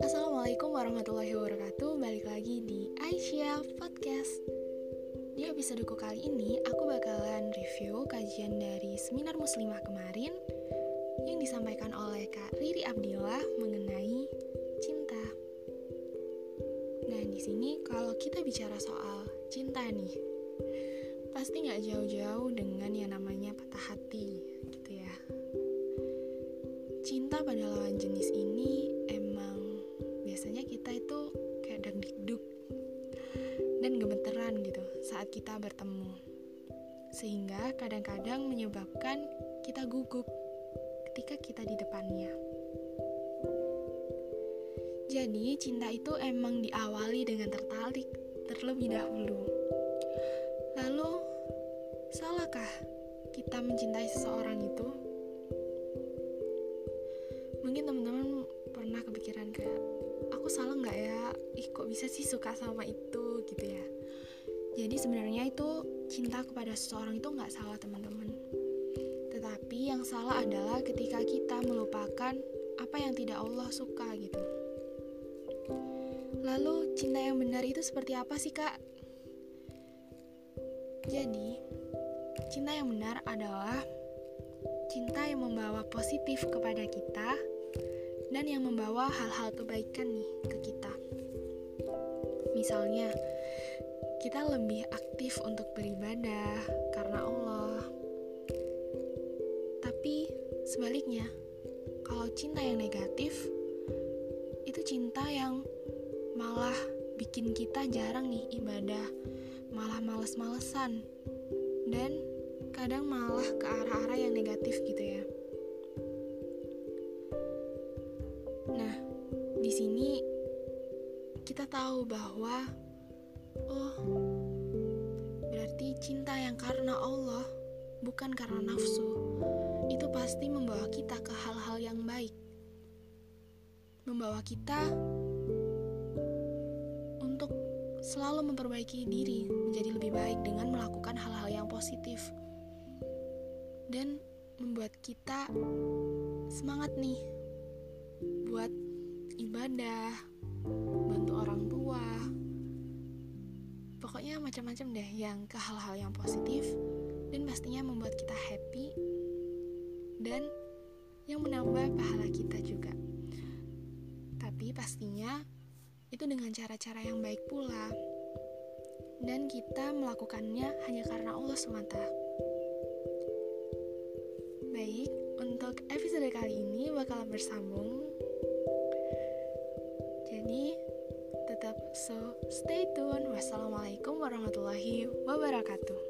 Assalamualaikum warahmatullahi wabarakatuh. Balik lagi di Aisyah Podcast. Di episodeku kali ini Aku bakalan review kajian dari Seminar Muslimah kemarin Yang disampaikan oleh Kak Riri Abdillah Mengenai cinta. Nah di sini kalau kita bicara soal cinta nih Pasti nggak jauh-jauh dengan yang namanya patah hati gitu ya Cinta pada lawan jenis ini emang biasanya kita itu kayak deg-deg dan gemeteran gitu saat kita bertemu. Sehingga kadang-kadang menyebabkan kita gugup ketika kita di depannya. Jadi, cinta itu emang diawali dengan tertarik terlebih dahulu. Lalu, salahkah kita mencintai seseorang itu? Mungkin teman-teman pernah kepikiran kayak aku salah nggak ya? Ih kok bisa sih suka sama itu? Gitu ya. Jadi sebenarnya itu cinta kepada seseorang itu nggak salah teman-teman tetapi yang salah adalah ketika kita melupakan apa yang tidak Allah suka gitu. Lalu cinta yang benar itu seperti apa sih kak? Jadi cinta yang benar adalah cinta yang membawa positif kepada kita dan yang membawa hal-hal kebaikan nih ke kita. Misalnya, kita lebih aktif untuk beribadah karena Allah. Tapi sebaliknya, kalau cinta yang negatif itu cinta yang malah bikin kita jarang nih ibadah, malah males-malesan dan kadang malah ke arah-arah yang negatif gitu ya. Di sini kita tahu bahwa oh, berarti cinta yang karena Allah bukan karena nafsu. Itu pasti membawa kita ke hal-hal yang baik. Membawa kita untuk selalu memperbaiki diri menjadi lebih baik dengan melakukan hal-hal yang positif. Dan membuat kita semangat nih buat ibadah, bantu orang tua. Pokoknya macam-macam deh yang ke hal-hal yang positif dan pastinya membuat kita happy dan yang menambah pahala kita juga. Tapi pastinya itu dengan cara-cara yang baik pula. Dan kita melakukannya hanya karena Allah semata. Baik, untuk episode kali ini bakal bersambung jadi, tetap so stay tune. Wassalamualaikum warahmatullahi wabarakatuh.